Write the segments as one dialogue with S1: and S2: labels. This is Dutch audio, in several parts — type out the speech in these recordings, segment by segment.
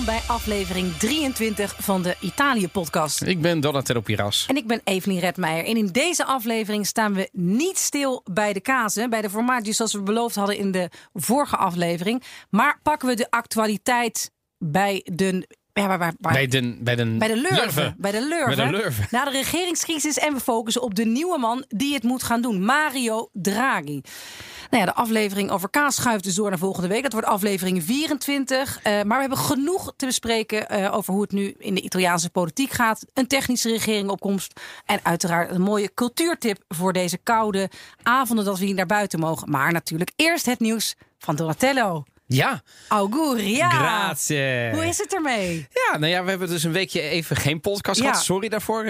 S1: Welkom bij aflevering 23 van de Italië-podcast.
S2: Ik ben Donatello Piras.
S1: En ik ben Evelien Redmeijer. En in deze aflevering staan we niet stil bij de kazen, bij de formaatjes zoals we beloofd hadden in de vorige aflevering. Maar pakken we de actualiteit bij de ja, waar, waar, waar,
S2: bij, de, bij, de,
S1: bij de lurven. Bij de lurven.
S2: Bij de lurven.
S1: Na de regeringscrisis en we focussen op de nieuwe man die het moet gaan doen. Mario Draghi. Nou ja, de aflevering over kaas schuift dus door naar volgende week. Dat wordt aflevering 24. Uh, maar we hebben genoeg te bespreken uh, over hoe het nu in de Italiaanse politiek gaat. Een technische regering En uiteraard een mooie cultuurtip voor deze koude avonden dat we hier naar buiten mogen. Maar natuurlijk eerst het nieuws van Donatello.
S2: Ja.
S1: Auguria.
S2: Grazie.
S1: Hoe is het ermee?
S2: Ja, nou ja, we hebben dus een weekje even geen podcast gehad. Sorry daarvoor.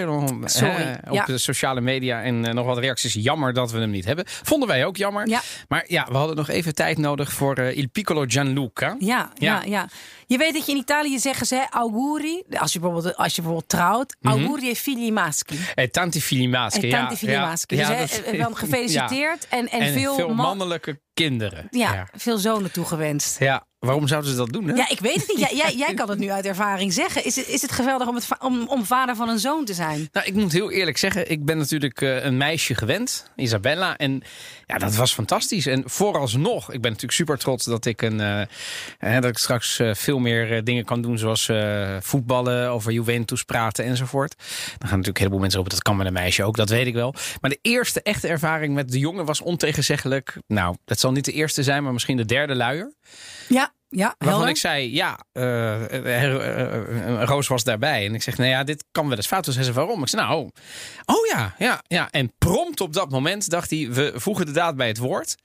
S1: Sorry.
S2: Eh, op de sociale media en uh, nog wat reacties. Jammer dat we hem niet hebben. Vonden wij ook jammer.
S1: Ja.
S2: Maar ja, we hadden nog even tijd nodig voor uh, Il Piccolo Gianluca.
S1: Ja, ja, ja, Je weet dat je in Italië zeggen ze auguri. Als je bijvoorbeeld, als je bijvoorbeeld trouwt.
S2: Mhm.
S1: Auguri e figli maschi.
S2: E tanti figli maschi.
S1: E tanti figli
S2: ja.
S1: maschi.
S2: Ja,
S1: dus wel gefeliciteerd. En, en,
S2: En
S1: veel,
S2: veel
S1: man-
S2: mannelijke kinderen.
S1: ja, veel zonen toegewenst.
S2: Ja, waarom zouden ze dat doen? Hè?
S1: Ja, ik weet het niet. Jij, jij, jij kan het nu uit ervaring zeggen. Is het, is het geweldig om, het, om, om vader van een zoon te zijn?
S2: Nou, ik moet heel eerlijk zeggen, ik ben natuurlijk eh, een meisje gewend, Isabella. En ja, dat was fantastisch. En vooralsnog, ik ben natuurlijk super trots dat ik, een, eh, dat ik straks eh, veel meer dingen kan doen, zoals voetballen, over Juventus praten enzovoort. Dan gaan natuurlijk een heleboel mensen op, dat kan met een meisje ook, dat weet ik wel. Maar de eerste echte ervaring met de jongen was ontegenzeggelijk. Nou, dat zal niet de eerste zijn, maar misschien de derde luier.
S1: Ja, ja
S2: Waarvan
S1: helder.
S2: ik zei, ja, eh, eh, eh, Roos was daarbij. En ik zeg, nou ja, dit kan wel eens fout. Toen zei ze, waarom? Ik zei, nou, oh ja, ja, ja. En prompt op dat moment dacht hij, we voegen de daad bij het woord.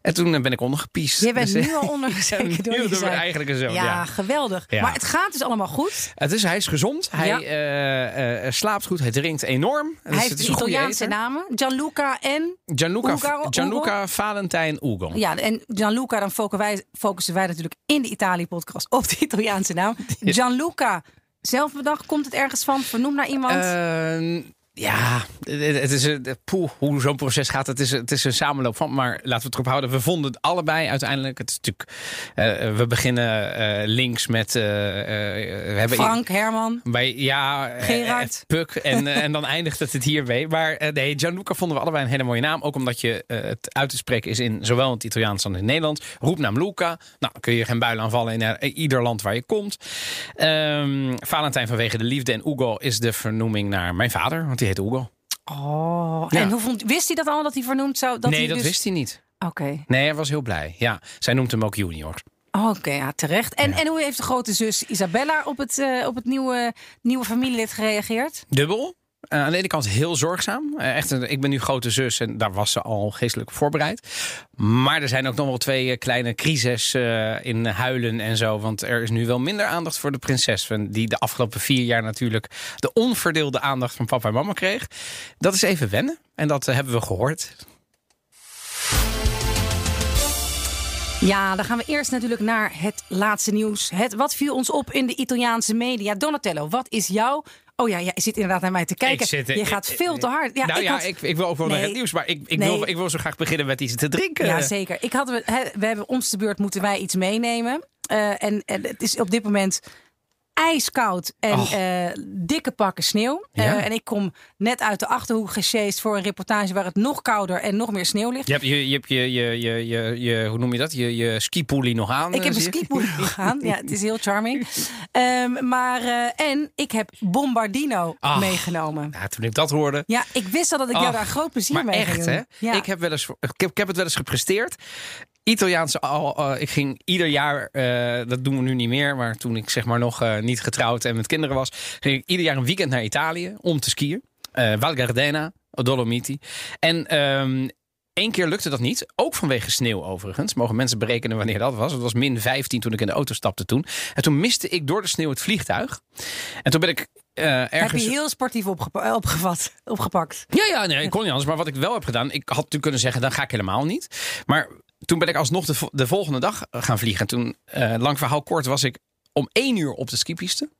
S2: En toen ben ik ondergepiest.
S1: Je bent
S2: Dus,
S1: nu al ondergezeken
S2: nu
S1: door je
S2: eigenlijke zoon,
S1: Ja,
S2: ja.
S1: geweldig.
S2: Ja.
S1: Maar het gaat dus allemaal goed.
S2: Het is, hij is gezond, hij
S1: Ja.
S2: slaapt goed, hij drinkt enorm. Dus
S1: Hij heeft
S2: het is een goede
S1: Italiaanse namen. Gianluca en...
S2: Gianluca,
S1: Ugo-
S2: Gianluca Valentijn Ugo.
S1: Ja, en Gianluca, dan focussen wij, focussen wij natuurlijk in de Italië-podcast op de Italiaanse naam. Gianluca, zelf bedacht, komt het ergens van? Vernoem naar iemand?
S2: Eh, ja, het is een, poeh, hoe zo'n proces gaat. Het is, het is een samenloop van. Maar laten we het erop houden. We vonden het allebei uiteindelijk. Het is natuurlijk. eh, we beginnen eh, links met. eh, we hebben
S1: Frank, Herman.
S2: Bij, ja,
S1: Gerard.
S2: Puk. En, en dan eindigt het het hiermee. Maar nee, Gianluca vonden we allebei een hele mooie naam. Ook omdat je het uit te spreken is in zowel het Italiaans als in het Nederlands. Roepnaam Luca. Nou, kun je geen buil aanvallen in ieder land waar je komt. Ehm, Valentijn vanwege de liefde. En Ugo is de vernoeming naar mijn vader. Want die heet.
S1: Oh,
S2: Ja.
S1: en hoe vond, wist hij dat al, dat hij vernoemd zou? Dat
S2: nee,
S1: hij
S2: dat
S1: dus...
S2: wist hij niet.
S1: Oké,
S2: Nee, hij was heel blij. Ja, zij noemt hem ook junior.
S1: Oké, ja, terecht. En, en hoe heeft de grote zus Isabella op het, eh, op het nieuwe, nieuwe familielid gereageerd?
S2: Dubbel. Eh, aan de ene kant heel zorgzaam. Eh, echt, ik ben nu grote zus en daar was ze al geestelijk voorbereid. Maar er zijn ook nog wel twee eh, kleine crises in huilen en zo. Want er is nu wel minder aandacht voor de prinses. Die de afgelopen vier jaar natuurlijk de onverdeelde aandacht van papa en mama kreeg. Dat is even wennen. En dat hebben we gehoord.
S1: Ja, dan gaan we eerst natuurlijk naar het laatste nieuws. Het, wat viel ons op in de Italiaanse media? Donatello, wat is jouw... Oh ja, je zit inderdaad naar mij te kijken.
S2: Zit,
S1: je gaat veel te hard. Ja,
S2: nou
S1: ik
S2: ja,
S1: had-
S2: ik, ik wil ook wel naar het nieuws. Maar ik, ik,
S1: Nee.
S2: wil, ik wil zo graag beginnen met iets te drinken.
S1: Ja, zeker. Ik had, we hebben ons de beurt moeten wij iets meenemen. Eh, en, en het is op dit moment ijskoud en eh, dikke pakken sneeuw.
S2: Ja.
S1: Eh, en ik kom net uit de Achterhoek gesjeest voor een reportage waar het nog kouder en nog meer sneeuw ligt.
S2: Je hebt je, je, hebt je, je, je, je, je, hoe noem je dat? Je, je skipoelie nog aan.
S1: Ik
S2: eh,
S1: heb een
S2: zie ik.
S1: skipoel gaan. Ja, het is heel charming. Ehm, maar, eh, en ik heb Bombardino
S2: Ach.
S1: meegenomen.
S2: Ja, toen ik dat hoorde.
S1: Ja, ik wist al dat ik jou daar groot plezier
S2: maar
S1: mee
S2: echt, hè?
S1: Ja.
S2: Ik, heb wel eens, ik, heb, ik heb het wel eens gepresteerd. Italiaanse, al, eh, ik ging ieder jaar, eh, dat doen we nu niet meer, maar toen ik zeg maar nog eh, niet getrouwd en met kinderen was, ging ik ieder jaar een weekend naar Italië om te skiën. Val Gardena, Dolomiti. En één keer lukte dat niet. Ook vanwege sneeuw overigens. Mogen mensen berekenen wanneer dat was. Het was min 15 toen ik in de auto stapte toen. En toen miste ik door de sneeuw het vliegtuig. En toen ben ik uh, ergens...
S1: Heb je heel sportief opgepa opgevat, opgepakt?
S2: Ja, ja, nee, ik kon niet anders. Maar wat ik wel heb gedaan, ik had natuurlijk kunnen zeggen, dan ga ik helemaal niet. Maar toen ben ik alsnog de, de volgende dag gaan vliegen. En toen, uh, lang verhaal kort, was ik om één uur op de skipiste.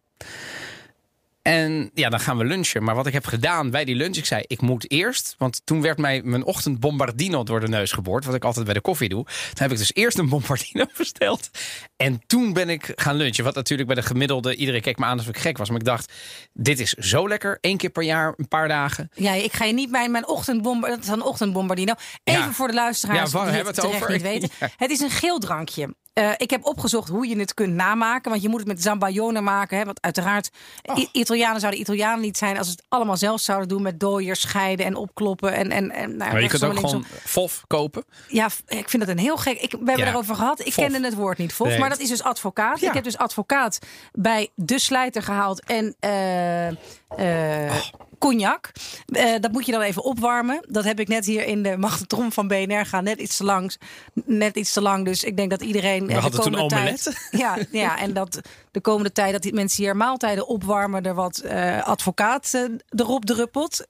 S2: En ja, dan gaan we lunchen. Maar wat ik heb gedaan bij die lunch, ik zei, ik moet eerst. Want toen werd mij mijn ochtend bombardino door de neus geboord. Wat ik altijd bij de koffie doe. Toen heb ik dus eerst een bombardino besteld. En toen ben ik gaan lunchen. Wat natuurlijk bij de gemiddelde, iedereen keek me aan alsof ik gek was. Maar ik dacht, dit is zo lekker. Eén keer per jaar, een paar dagen.
S1: Ja, ik ga je niet bij mijn ochtendbombardino. Dat is een ochtendbombardino. Even ja. voor de luisteraars ja, die het, het over? niet weten. Ja. Het is een geel drankje. Uh, ik heb opgezocht hoe je het kunt namaken. Want je moet het met zambayone maken. Hè, want uiteraard, oh. Italianen zouden Italianen niet zijn... als ze het allemaal zelf zouden doen met dooiers, scheiden en opkloppen. En, en, en, nou,
S2: maar je kunt ook gewoon fof kopen.
S1: Ja, ik vind dat een heel gek... Ik, we hebben ja. erover gehad. Ik kende het woord niet, fof. Nee. Maar dat is dus advocaat. Ja. Ik heb dus advocaat bij de slijter gehaald. En... Uh, uh, oh cognac. Uh, dat moet je dan even opwarmen. Dat heb ik net hier in de magnetron van BNR gaan. Net iets te lang. Net iets te lang. Dus ik denk dat iedereen.
S2: We hadden toen tijd,
S1: Ja, ja, en dat de komende tijd dat die mensen hier maaltijden opwarmen, er wat uh, advocaat uh, erop druppelt.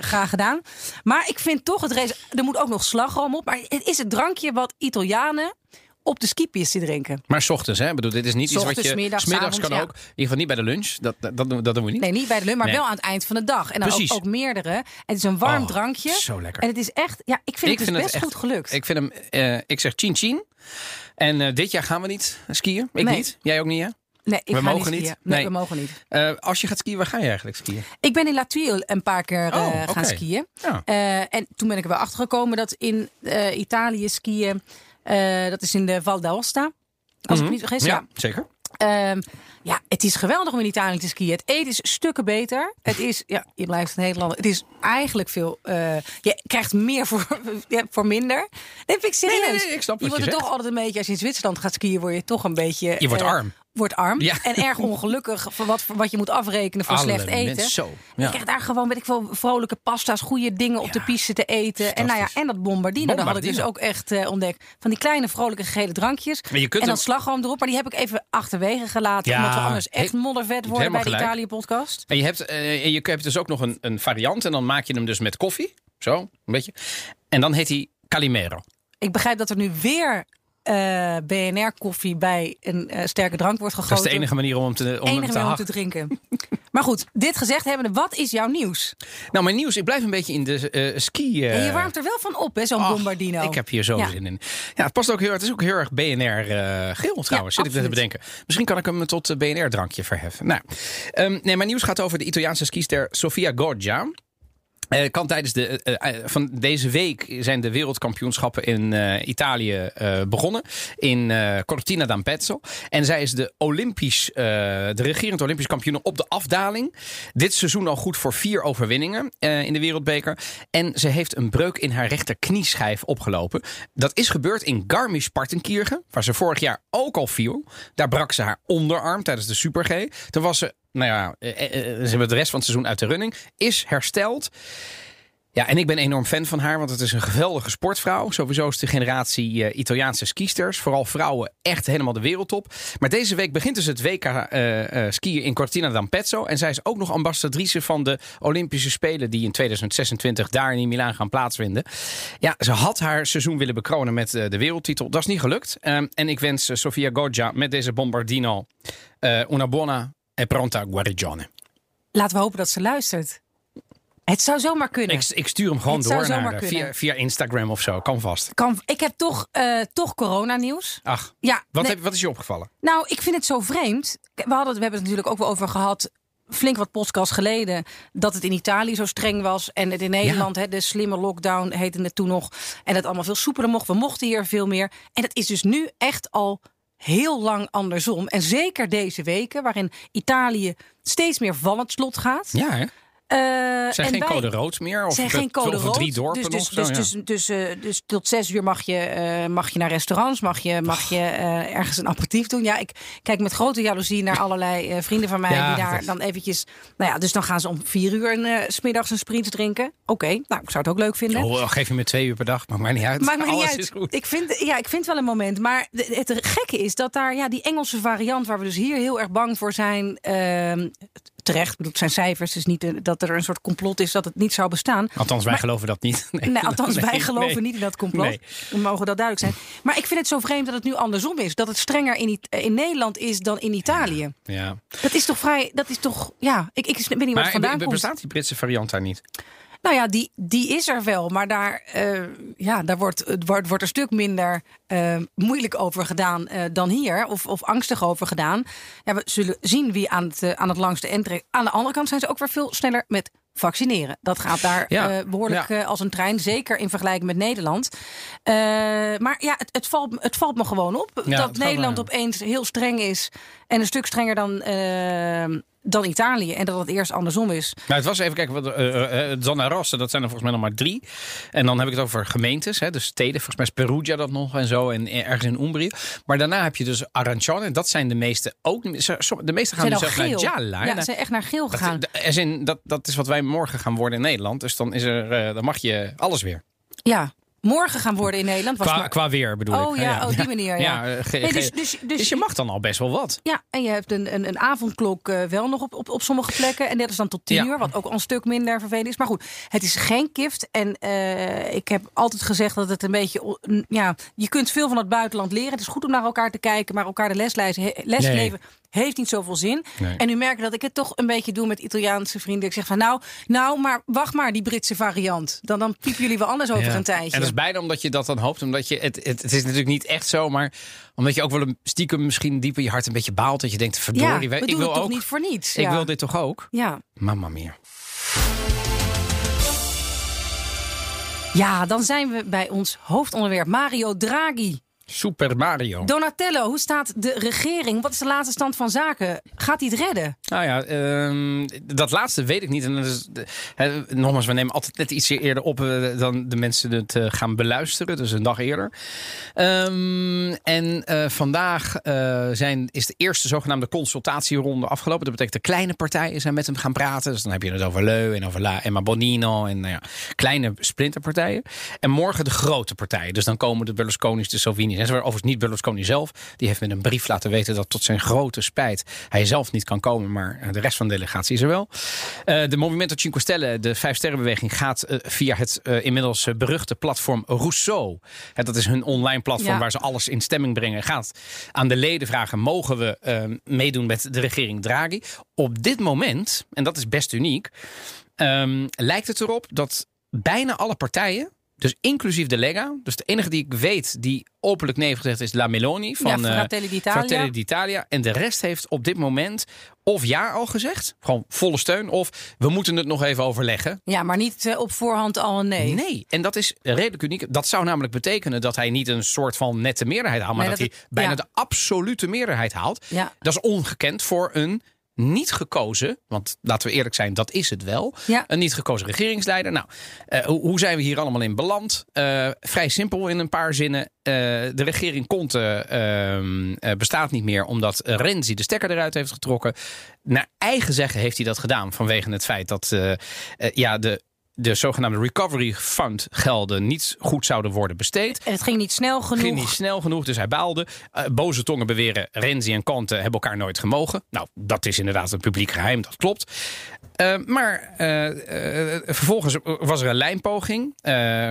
S1: graag gedaan. Maar ik vind toch het race. Er moet ook nog slagroom op. Maar het is het drankje wat Italianen op de skipiste drinken.
S2: Maar s ochtends, hè? Ik bedoel, dit is niet iets wat je... Smiddags, smiddags kan ook. In ieder geval niet bij de lunch. Dat, dat, dat, dat doen we niet.
S1: Nee, niet bij de lunch, maar wel aan het eind van de dag. En dan ook, ook, meerdere. Het is een warm oh, drankje.
S2: Zo lekker.
S1: En het is echt... Ja, ik vind ik het dus best goed gelukt.
S2: Ik vind hem... Uh, ik zeg chin chin. En uh, dit jaar gaan we niet skiën. Ik
S1: nee.
S2: niet. Jij ook niet, hè?
S1: Nee, ik
S2: we
S1: ga
S2: mogen
S1: niet.
S2: niet.
S1: Nee, nee, we mogen niet.
S2: Uh, als je gaat skiën, waar ga je eigenlijk skiën?
S1: Ik ben in La Tuile een paar keer uh,
S2: oh,
S1: gaan
S2: okay.
S1: skiën.
S2: Ja.
S1: Uh, en toen ben ik er wel achter gekomen dat in Italië skiën, dat is in de Val d'Aosta. Als
S2: Mhm.
S1: ik me niet vergis.
S2: ja,
S1: Ja.
S2: zeker.
S1: Ehm, ja, het is geweldig om in Italië te skiën. Het eten is stukken beter. Het is, ja, je blijft een Nederlander. Het is eigenlijk veel. eh, je krijgt meer voor, voor minder. Dat vind ik serieus.
S2: Nee, nee, nee, ik snap
S1: je wordt
S2: je
S1: er toch altijd een beetje, als je in Zwitserland gaat skiën, word je toch een beetje.
S2: Je wordt
S1: eh,
S2: arm.
S1: Wordt arm.
S2: Ja.
S1: En erg ongelukkig voor wat, voor wat je moet afrekenen voor
S2: Alle
S1: slecht eten.
S2: Zo.
S1: Je
S2: Ja.
S1: krijgt daar gewoon, weet ik veel, vrolijke pasta's, goede dingen op de piste te eten. En nou ja, en dat bombardino, dat had ik dus ook echt eh, ontdekt. Van die kleine vrolijke gele drankjes.
S2: Maar je kunt
S1: en dan
S2: hem-
S1: slagroom erop. Maar die heb ik even achterwege gelaten. Omdat we anders echt moddervet worden bij de. Italië-podcast.
S2: En je hebt, en je hebt dus ook nog een, een variant. En dan maak je hem dus met koffie. Zo, een beetje. En dan heet hij Calimero.
S1: Ik begrijp dat er nu weer eh, BNR-koffie bij een eh, sterke drank wordt gegoten.
S2: Dat is de enige manier om hem te, om
S1: enige
S2: te
S1: manier om te drinken. maar goed, dit gezegd hebbende, wat is jouw nieuws?
S2: Nou, mijn nieuws. Ik blijf een beetje in de eh, ski...
S1: En je warmt er wel van op, hè, zo'n bombardino.
S2: Ik heb hier zo
S1: Ja.
S2: zin in. Ja, het past ook heel, het is ook heel erg BNR eh, geel trouwens. zit ik net te bedenken. Misschien kan ik hem tot eh, BNR drankje verheffen. Nou, ehm, nee, mijn nieuws gaat over de Italiaanse skister Sofia Goggia. Eh, kan tijdens de, eh, eh, van deze week zijn de wereldkampioenschappen in Italië begonnen. In Cortina d'Ampezzo. En zij is de, Olympisch, de regerend Olympisch kampioen op de afdaling. Dit seizoen al goed voor vier overwinningen in de wereldbeker. En ze heeft een breuk in haar rechterknieschijf opgelopen. Dat is gebeurd in Garmisch-Partenkirchen. Waar ze vorig jaar ook al viel. Daar brak ze haar onderarm tijdens de Super G. Toen was ze nou ja, eh, eh, eh, ze hebben de rest van het seizoen uit de running. Is hersteld. Ja, en ik ben enorm fan van haar, want het is een geweldige sportvrouw. Sowieso is de generatie eh, Italiaanse skiesters, vooral vrouwen, echt helemaal de wereldtop. Maar deze week begint dus het WK eh, eh, skiën in Cortina d'Ampezzo. En zij is ook nog ambassadrice van de Olympische Spelen die in 2026 daar in Milaan gaan plaatsvinden. Ja, ze had haar seizoen willen bekronen met eh, de wereldtitel. Dat is niet gelukt. Ehm, en ik wens eh, Sofia Goggia met deze bombardino eh, una buona e pronta guarigione.
S1: Laten we hopen dat ze luistert. Het zou zomaar kunnen.
S2: Ik, ik stuur hem gewoon
S1: Het
S2: door naar
S1: kunnen.
S2: via, via Instagram of zo. Kan vast.
S1: Kan, ik heb toch, eh toch coronanieuws.
S2: Ach,
S1: Ja,
S2: wat,
S1: nee,
S2: heb, wat is je opgevallen?
S1: nou, ik vind het zo vreemd. We, hadden, we hebben het natuurlijk ook wel over gehad. Flink wat podcasts geleden. Dat het in Italië zo streng was. En het in Nederland, hè, de slimme lockdown heette het toen nog. En het allemaal veel soepeler mocht. We mochten hier veel meer. En het is dus nu echt al heel lang andersom. En zeker deze weken, waarin Italië steeds meer van het slot gaat.
S2: Ja, hè?
S1: Uh,
S2: zijn geen wij, code rood meer? Of
S1: zijn geen code rood.
S2: drie dorpen
S1: dus, dus,
S2: nog?
S1: Dus,
S2: zo,
S1: dus, dus, uh, dus, tot zes uur mag je, uh, mag je naar restaurants, mag je, mag je ergens een aperitief doen. Ja, ik kijk met grote jaloezie naar allerlei vrienden van mij ja, die daar dan eventjes... Nou ja, dus dan gaan ze om vier uur een, smiddags een sprint drinken. Oké, okay, nou, ik zou het ook leuk vinden.
S2: Oh, geef je me twee uur per dag, maakt mij niet uit.
S1: Maakt mij niet uit.
S2: Is goed.
S1: Ik vind, ja, ik vind wel een moment. Maar het, het gekke is dat daar ja, die Engelse variant, waar we dus hier heel erg bang voor zijn... Terecht. Bedoel, het zijn cijfers. dus niet dat er een soort complot is dat het niet zou bestaan.
S2: Althans, wij geloven dat niet.
S1: Nee, nee althans, wij geloven niet in dat complot. We mogen dat duidelijk zijn. Maar ik vind het zo vreemd dat het nu andersom is. Dat het strenger in, in Nederland is dan in Italië.
S2: Ja.
S1: Dat is toch vrij. Dat is toch. Ja, ik, ik weet niet
S2: wat
S1: maar, vandaan
S2: komt. Bestaat die Britse variant daar niet?
S1: Nou ja, die, die is er wel. Maar daar, uh, ja, daar wordt, wordt, wordt een stuk minder uh, moeilijk over gedaan uh, dan hier. Of, of angstig over gedaan. Ja, we zullen zien wie aan het, aan het langste trekt. Aan de andere kant zijn ze ook weer veel sneller met vaccineren. Dat gaat daar ja. uh, behoorlijk ja. uh, als een trein. Zeker in vergelijking met Nederland. Uh, maar ja, het, het, valt, het valt me gewoon op.
S2: Ja,
S1: dat Nederland opeens heel streng is. En een stuk strenger dan dan Italië. En dat het eerst andersom is.
S2: Nou, het was even kijken. Wat, uh, uh, dat zijn er volgens mij nog maar drie. En dan heb ik het over gemeentes. Hè, dus steden. Volgens mij is Perugia dat nog en zo. En ergens in Umbrië. Maar daarna heb je dus Arancione. Dat zijn de meeste ook. De meeste gaan dus zelfs naar.
S1: Ja, ze zijn echt naar geel gegaan.
S2: Dat, dat, dat is wat wij morgen gaan worden in Nederland. Dus dan, is er, uh, dan mag je alles weer.
S1: Ja, morgen gaan worden in Nederland. Was
S2: qua,
S1: maar...
S2: qua weer bedoel
S1: oh,
S2: ik.
S1: Ja, ja, oh, die manier. Ja.
S2: ja
S1: nee, dus, dus, dus,
S2: dus, je mag dan al best wel wat.
S1: Ja, en je hebt een, een, een avondklok uh, wel nog op, op, op sommige plekken. En dat is dan tot tien uur, wat ook al een stuk minder vervelend is. Maar goed, het is geen gift. En uh, ik heb altijd gezegd dat het een beetje... Ja, je kunt veel van het buitenland leren. Het is goed om naar elkaar te kijken, maar elkaar de leslijst, lesgeven... Nee heeft niet zoveel zin.
S2: Nee.
S1: En nu merk ik dat ik het toch een beetje doe met Italiaanse vrienden. Ik zeg van nou, nou, maar wacht maar, die Britse variant. Dan, dan piepen jullie wel anders over
S2: ja.
S1: een tijdje.
S2: En dat is bijna omdat je dat dan hoopt. Omdat je, het, het, het is natuurlijk niet echt zo, maar omdat je ook wel een stiekem misschien diep in je hart een beetje baalt. Dat je denkt, verdorie,
S1: ja,
S2: ik wil
S1: het
S2: ook.
S1: toch niet voor niets.
S2: Ik
S1: ja.
S2: wil dit toch ook?
S1: Ja.
S2: Mamma mia.
S1: Ja, dan zijn we bij ons hoofdonderwerp Mario Draghi.
S2: Super Mario.
S1: Donatello, hoe staat de regering? Wat is de laatste stand van zaken? Gaat hij het redden?
S2: Nou ja, um, dat laatste weet ik niet. En dat is, nogmaals, we nemen altijd net iets eerder op uh, dan de mensen het uh, gaan beluisteren. Dus een dag eerder. Um, en uh, vandaag zijn, is de eerste zogenaamde consultatieronde afgelopen. Dat betekent de kleine partijen zijn met hem gaan praten. Dus dan heb je het over Leu en over La Emma Bonino. En nou ja, kleine splinterpartijen. En morgen de grote partijen. Dus dan komen de Berlusconi's, de Salvini en zo. Overigens niet Berlusconi zelf. Die heeft met een brief laten weten dat tot zijn grote spijt hij zelf niet kan komen, maar de rest van de delegatie is er wel. Uh, de Movimento Cinque Stelle, de Vijf Sterrenbeweging, gaat uh, via het uh, inmiddels beruchte platform Rousseau. Hè, dat is hun online platform ja. waar ze alles in stemming brengen. Gaat aan de leden vragen: mogen we meedoen met de regering Draghi? Op dit moment, en dat is best uniek, um, lijkt het erop dat bijna alle partijen dus inclusief de Lega. Dus de enige die ik weet die openlijk nee heeft gezegd is La Meloni van
S1: ja, Fratelli d'Italia.
S2: D'Italia. En de rest heeft op dit moment of ja al gezegd, gewoon volle steun, of we moeten het nog even overleggen.
S1: Ja, maar niet uh, op voorhand al een nee.
S2: Nee, en dat is redelijk uniek. Dat zou namelijk betekenen dat hij niet een soort van nette meerderheid haalt, maar nee, dat, dat, hij het, bijna ja. de absolute meerderheid haalt.
S1: Ja.
S2: Dat is ongekend voor een niet gekozen, want laten we eerlijk zijn, dat is het wel.
S1: Ja.
S2: Een niet gekozen regeringsleider. Nou, uh, hoe, zijn we hier allemaal in beland? Uh, vrij simpel in een paar zinnen. Uh, de regering Conte bestaat niet meer omdat Renzi de stekker eruit heeft getrokken. Naar eigen zeggen heeft hij dat gedaan vanwege het feit dat ja, de de zogenaamde Recovery Fund gelden niet goed zouden worden besteed.
S1: En het ging niet snel genoeg.
S2: Het ging niet snel genoeg, dus hij baalde. Uh, boze tongen beweren, Renzi en Conte hebben elkaar nooit gemogen. Nou, dat is inderdaad een publiek geheim, dat klopt. Uh, maar uh, vervolgens was er een lijnpoging.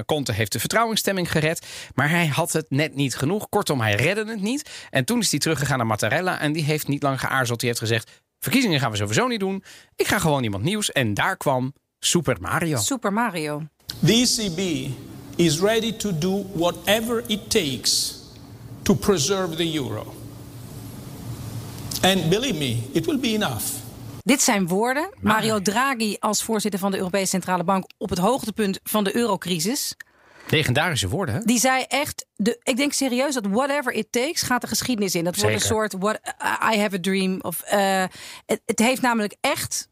S2: Conte heeft de vertrouwensstemming gered. Maar hij had het net niet genoeg. Kortom, hij redde het niet. En toen is hij teruggegaan naar Mattarella. En die heeft niet lang geaarzeld. Die heeft gezegd, verkiezingen gaan we sowieso niet doen. Ik ga gewoon iemand nieuws. En daar kwam Super Mario.
S1: Super Mario.
S3: The ECB is ready to do whatever it takes to preserve the euro. And believe me, it will be enough.
S1: Dit zijn woorden. Mario Draghi als voorzitter van de Europese Centrale Bank op het hoogtepunt van de eurocrisis.
S2: Legendarische woorden, hè?
S1: Die zei echt, de, ik denk serieus dat whatever it takes gaat de geschiedenis in. Dat wordt een soort what, I have a dream. Of, uh, het, het heeft namelijk echt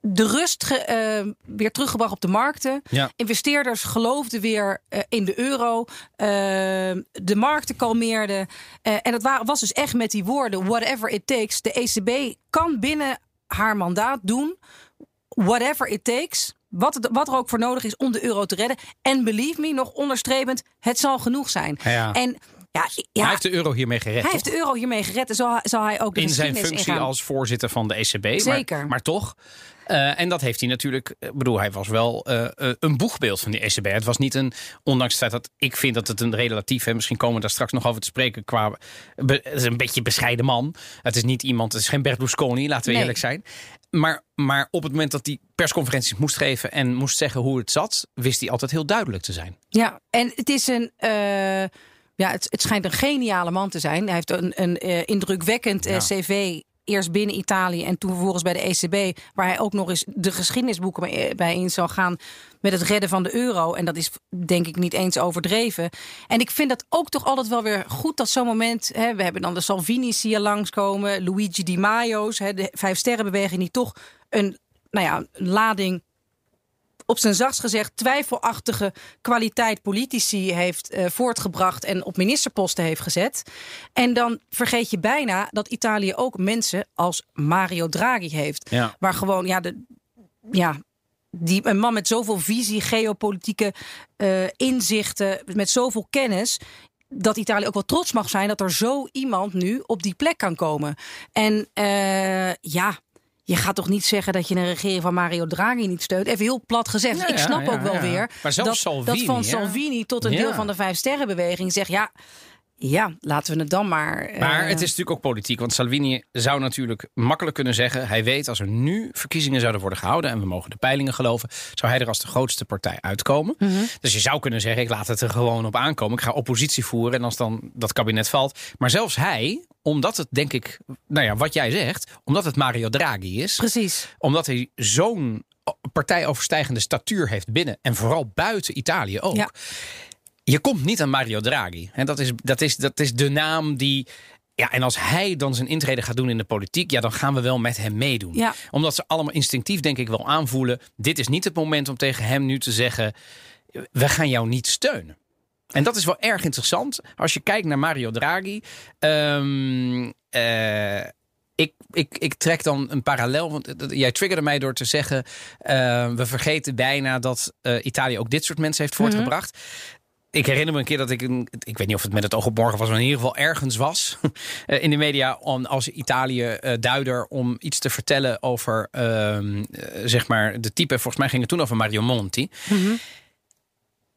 S1: de rust ge- eh, weer teruggebracht op de markten.
S2: Ja.
S1: Investeerders geloofden weer eh, in de euro. Eh, de markten kalmeerden. En dat wa- was dus echt met die woorden: whatever it takes. De ECB kan binnen haar mandaat doen. Whatever it takes. Wat, het- wat er ook voor nodig is om de euro te redden. En believe me, nog onderstrepend, het zal genoeg zijn.
S2: Ja.
S1: En ja, ja,
S2: Hij heeft de euro hiermee gered.
S1: hij heeft de euro hiermee gered. En zal, zal hij ook de
S2: in zijn functie
S1: ingaan.
S2: als voorzitter van de ECB.
S1: Zeker.
S2: Maar, maar toch. Eh, en dat heeft hij natuurlijk. Ik bedoel, hij was wel eh, eh, een boegbeeld van die ECB. Het was niet een. Ondanks het feit dat ik vind dat het een relatief. Hè, misschien komen we daar straks nog over te spreken. Qua. het is een beetje bescheiden man. Het is niet iemand. Het is geen Berlusconi, laten we
S1: Nee.
S2: eerlijk zijn. Maar, maar op het moment dat hij persconferenties moest geven. en moest zeggen hoe het zat. wist hij altijd heel duidelijk te zijn.
S1: Ja, en het is een. eh, ja, het, het schijnt een geniale man te zijn. Hij heeft een, een eh, indrukwekkend eh,
S2: Ja.
S1: cv. Eerst binnen Italië en toen vervolgens bij de ECB. Waar hij ook nog eens de geschiedenisboeken bij- bij in zal gaan. Met het redden van de euro. En dat is denk ik niet eens overdreven. En ik vind dat ook toch altijd wel weer goed dat zo'n moment. Hè, we hebben dan de Salvini's hier langskomen. Luigi Di Maio's. Hè, de Vijf Sterrenbeweging die toch een nou ja, een lading op zijn zachtst gezegd twijfelachtige kwaliteit politici heeft eh, voortgebracht en op ministerposten heeft gezet. En dan vergeet je bijna dat Italië ook mensen als Mario Draghi heeft.
S2: Ja.
S1: Waar gewoon, ja, de, ja die, een man met zoveel visie, geopolitieke eh, inzichten, met zoveel kennis. Dat Italië ook wel trots mag zijn dat er zo iemand nu op die plek kan komen. En eh, ja, je gaat toch niet zeggen dat je een regering van Mario Draghi niet steunt? Even heel plat gezegd.
S2: Ja,
S1: ik snap
S2: ja,
S1: ook wel weer dat,
S2: Salvini,
S1: dat van? Salvini tot een deel van de Vijf Sterrenbeweging zegt ja. Ja, laten we het dan maar. eh,
S2: Maar het is natuurlijk ook politiek. Want Salvini zou natuurlijk makkelijk kunnen zeggen... hij weet als er nu verkiezingen zouden worden gehouden... en we mogen de peilingen geloven... zou hij er als de grootste partij uitkomen.
S1: Mhm.
S2: Dus je zou kunnen zeggen, ik laat het er gewoon op aankomen. Ik ga oppositie voeren en als dan dat kabinet valt. Maar zelfs hij, omdat het denk ik... nou ja, wat jij zegt, omdat het Mario Draghi is...
S1: Precies.
S2: omdat hij zo'n partijoverstijgende statuur heeft binnen... en vooral buiten Italië ook...
S1: Ja.
S2: Je komt niet aan Mario Draghi. En dat is, dat is, dat is de naam die. Ja, en als hij dan zijn intrede gaat doen in de politiek, ja, dan gaan we wel met hem meedoen.
S1: Ja.
S2: Omdat ze allemaal instinctief, denk ik, wel aanvoelen. Dit is niet het moment om tegen hem nu te zeggen: we gaan jou niet steunen. En dat is wel erg interessant. Als je kijkt naar Mario Draghi. eh, ik, ik, ik trek dan een parallel. Want jij triggerde mij door te zeggen. eh, we vergeten bijna dat eh, Italië ook dit soort mensen heeft voortgebracht. Ik herinner me een keer dat ik, een, ik weet niet of het met het oog op morgen was, maar in ieder geval ergens was eh, in de media om, als Italië eh, om iets te vertellen over, ehm, eh, zeg maar, de type. Volgens mij ging het toen over Mario Monti.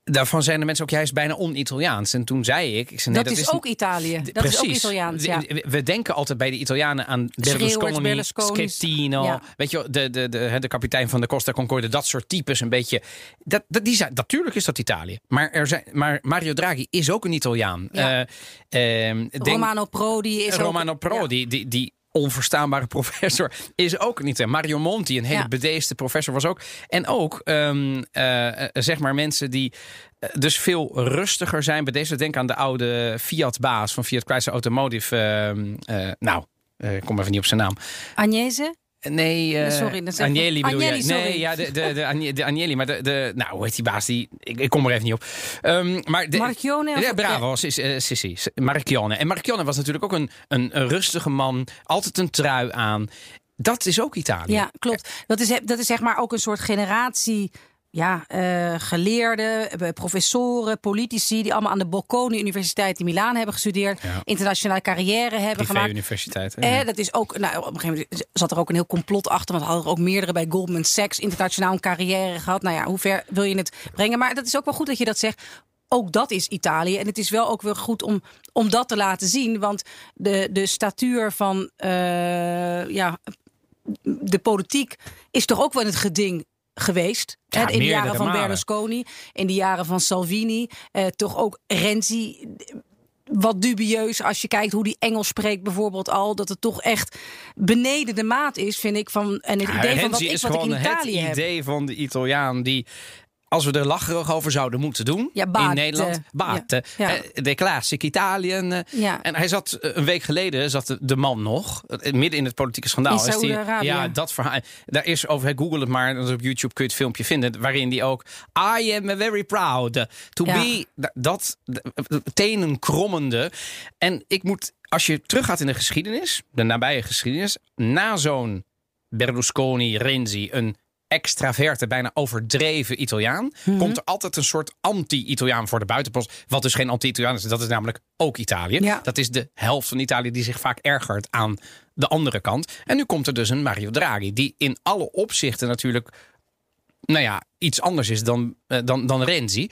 S2: Daarvan zijn de mensen ook juist bijna on-Italiaans. En toen zei ik, ik zei, nee,
S1: dat, is ook Italië. Dat is ook Italiaans. Ja.
S2: we- denken altijd bij de Italianen aan Berlusconi,
S1: Berlusconi,
S2: Schettino.
S1: ja.
S2: Weet je, de, de, de, de kapitein van de Costa Concorde. Dat soort types een beetje. Dat, dat, die zijn, natuurlijk is dat Italië. Maar, er zijn, maar Mario Draghi is ook een Italiaan.
S1: Ja.
S2: Eh, ehm,
S1: Romano Prodi is
S2: Romano
S1: ook,
S2: Prodi, die, die onverstaanbare professor, is ook niet. Mario Monti, een hele
S1: Ja.
S2: bedeesde professor, was ook. En ook, ehm, eh, eh, zeg maar, mensen die eh, dus veel rustiger zijn. Bedeesd, denk aan de oude Fiat-baas van Fiat Chrysler Automotive. ehm, eh, nou, ik kom even niet op zijn naam.
S1: Agnese?
S2: Nee, eh
S1: Sorry, dat is even-
S2: Agnelli bedoel
S1: Agnelli,
S2: je?
S1: sorry.
S2: Nee, ja, de, de, de, Agne- de Agnelli. Maar de, de, nou, hoe heet die baas? Die, ik, ik kom er even niet op. Ehm, maar de,
S1: Marchione
S2: Ja, bravo. Is, eh, Sissi. Marchione. En Marchione was natuurlijk ook een, een, een rustige man. Altijd een trui aan. Dat is ook Italië.
S1: Ja, klopt. Dat is, dat is zeg maar ook een soort generatie. Ja, eh, geleerden, eh, professoren, politici die allemaal aan de Bocconi Universiteit in Milaan hebben gestudeerd,
S2: Ja.
S1: internationale carrière hebben gemaakt.
S2: Privé-universiteit. hè?
S1: Eh, dat is ook, nou, op een gegeven moment zat er ook een heel complot achter. Want hadden er ook meerdere bij Goldman Sachs internationaal een carrière gehad. Nou ja, hoe ver wil je het brengen? Maar dat is ook wel goed dat je dat zegt. Ook dat is Italië. En het is wel ook weer goed om, om dat te laten zien. Want de, de statuur van ja, de politiek is toch ook wel in het geding geweest.
S2: Ja,
S1: Hè, in de jaren van
S2: malen.
S1: Berlusconi, in de jaren van Salvini. Eh, toch ook Renzi wat dubieus als je kijkt hoe die Engels spreekt bijvoorbeeld al. Dat het toch echt beneden de maat is, vind ik. Van, en het
S2: Ja,
S1: idee van wat ik,
S2: is
S1: wat ik in Italië
S2: het
S1: heb.
S2: idee van de Italiaan die als we er lacherig over zouden moeten doen
S1: Ja,
S2: in. Nederland. Bate.
S1: Ja. Ja.
S2: Eh, De classic Italië. eh,
S1: Ja.
S2: En hij zat eh, een week geleden, zat de- man nog, eh, midden in het politieke schandaal.
S1: In
S2: is die-
S1: Saoedi-Arabië.
S2: Ja, dat verhaal. Daar is over, google het maar, op YouTube kun je het filmpje vinden, waarin die ook, I am very proud to
S1: Ja.
S2: be, dat, tenen krommende. En ik moet, als je teruggaat in de geschiedenis, de nabije geschiedenis, na zo'n Berlusconi, Renzi, een extraverte, bijna overdreven Italiaan,
S1: Mhm.
S2: komt er altijd een soort anti-Italiaan voor de buitenpost. Wat dus geen anti-Italiaan is, dat is namelijk ook Italië.
S1: Ja.
S2: Dat is de helft van Italië die zich vaak ergert aan de andere kant. En nu komt er dus een Mario Draghi, die in alle opzichten natuurlijk nou ja, iets anders is dan, eh, dan, dan Renzi.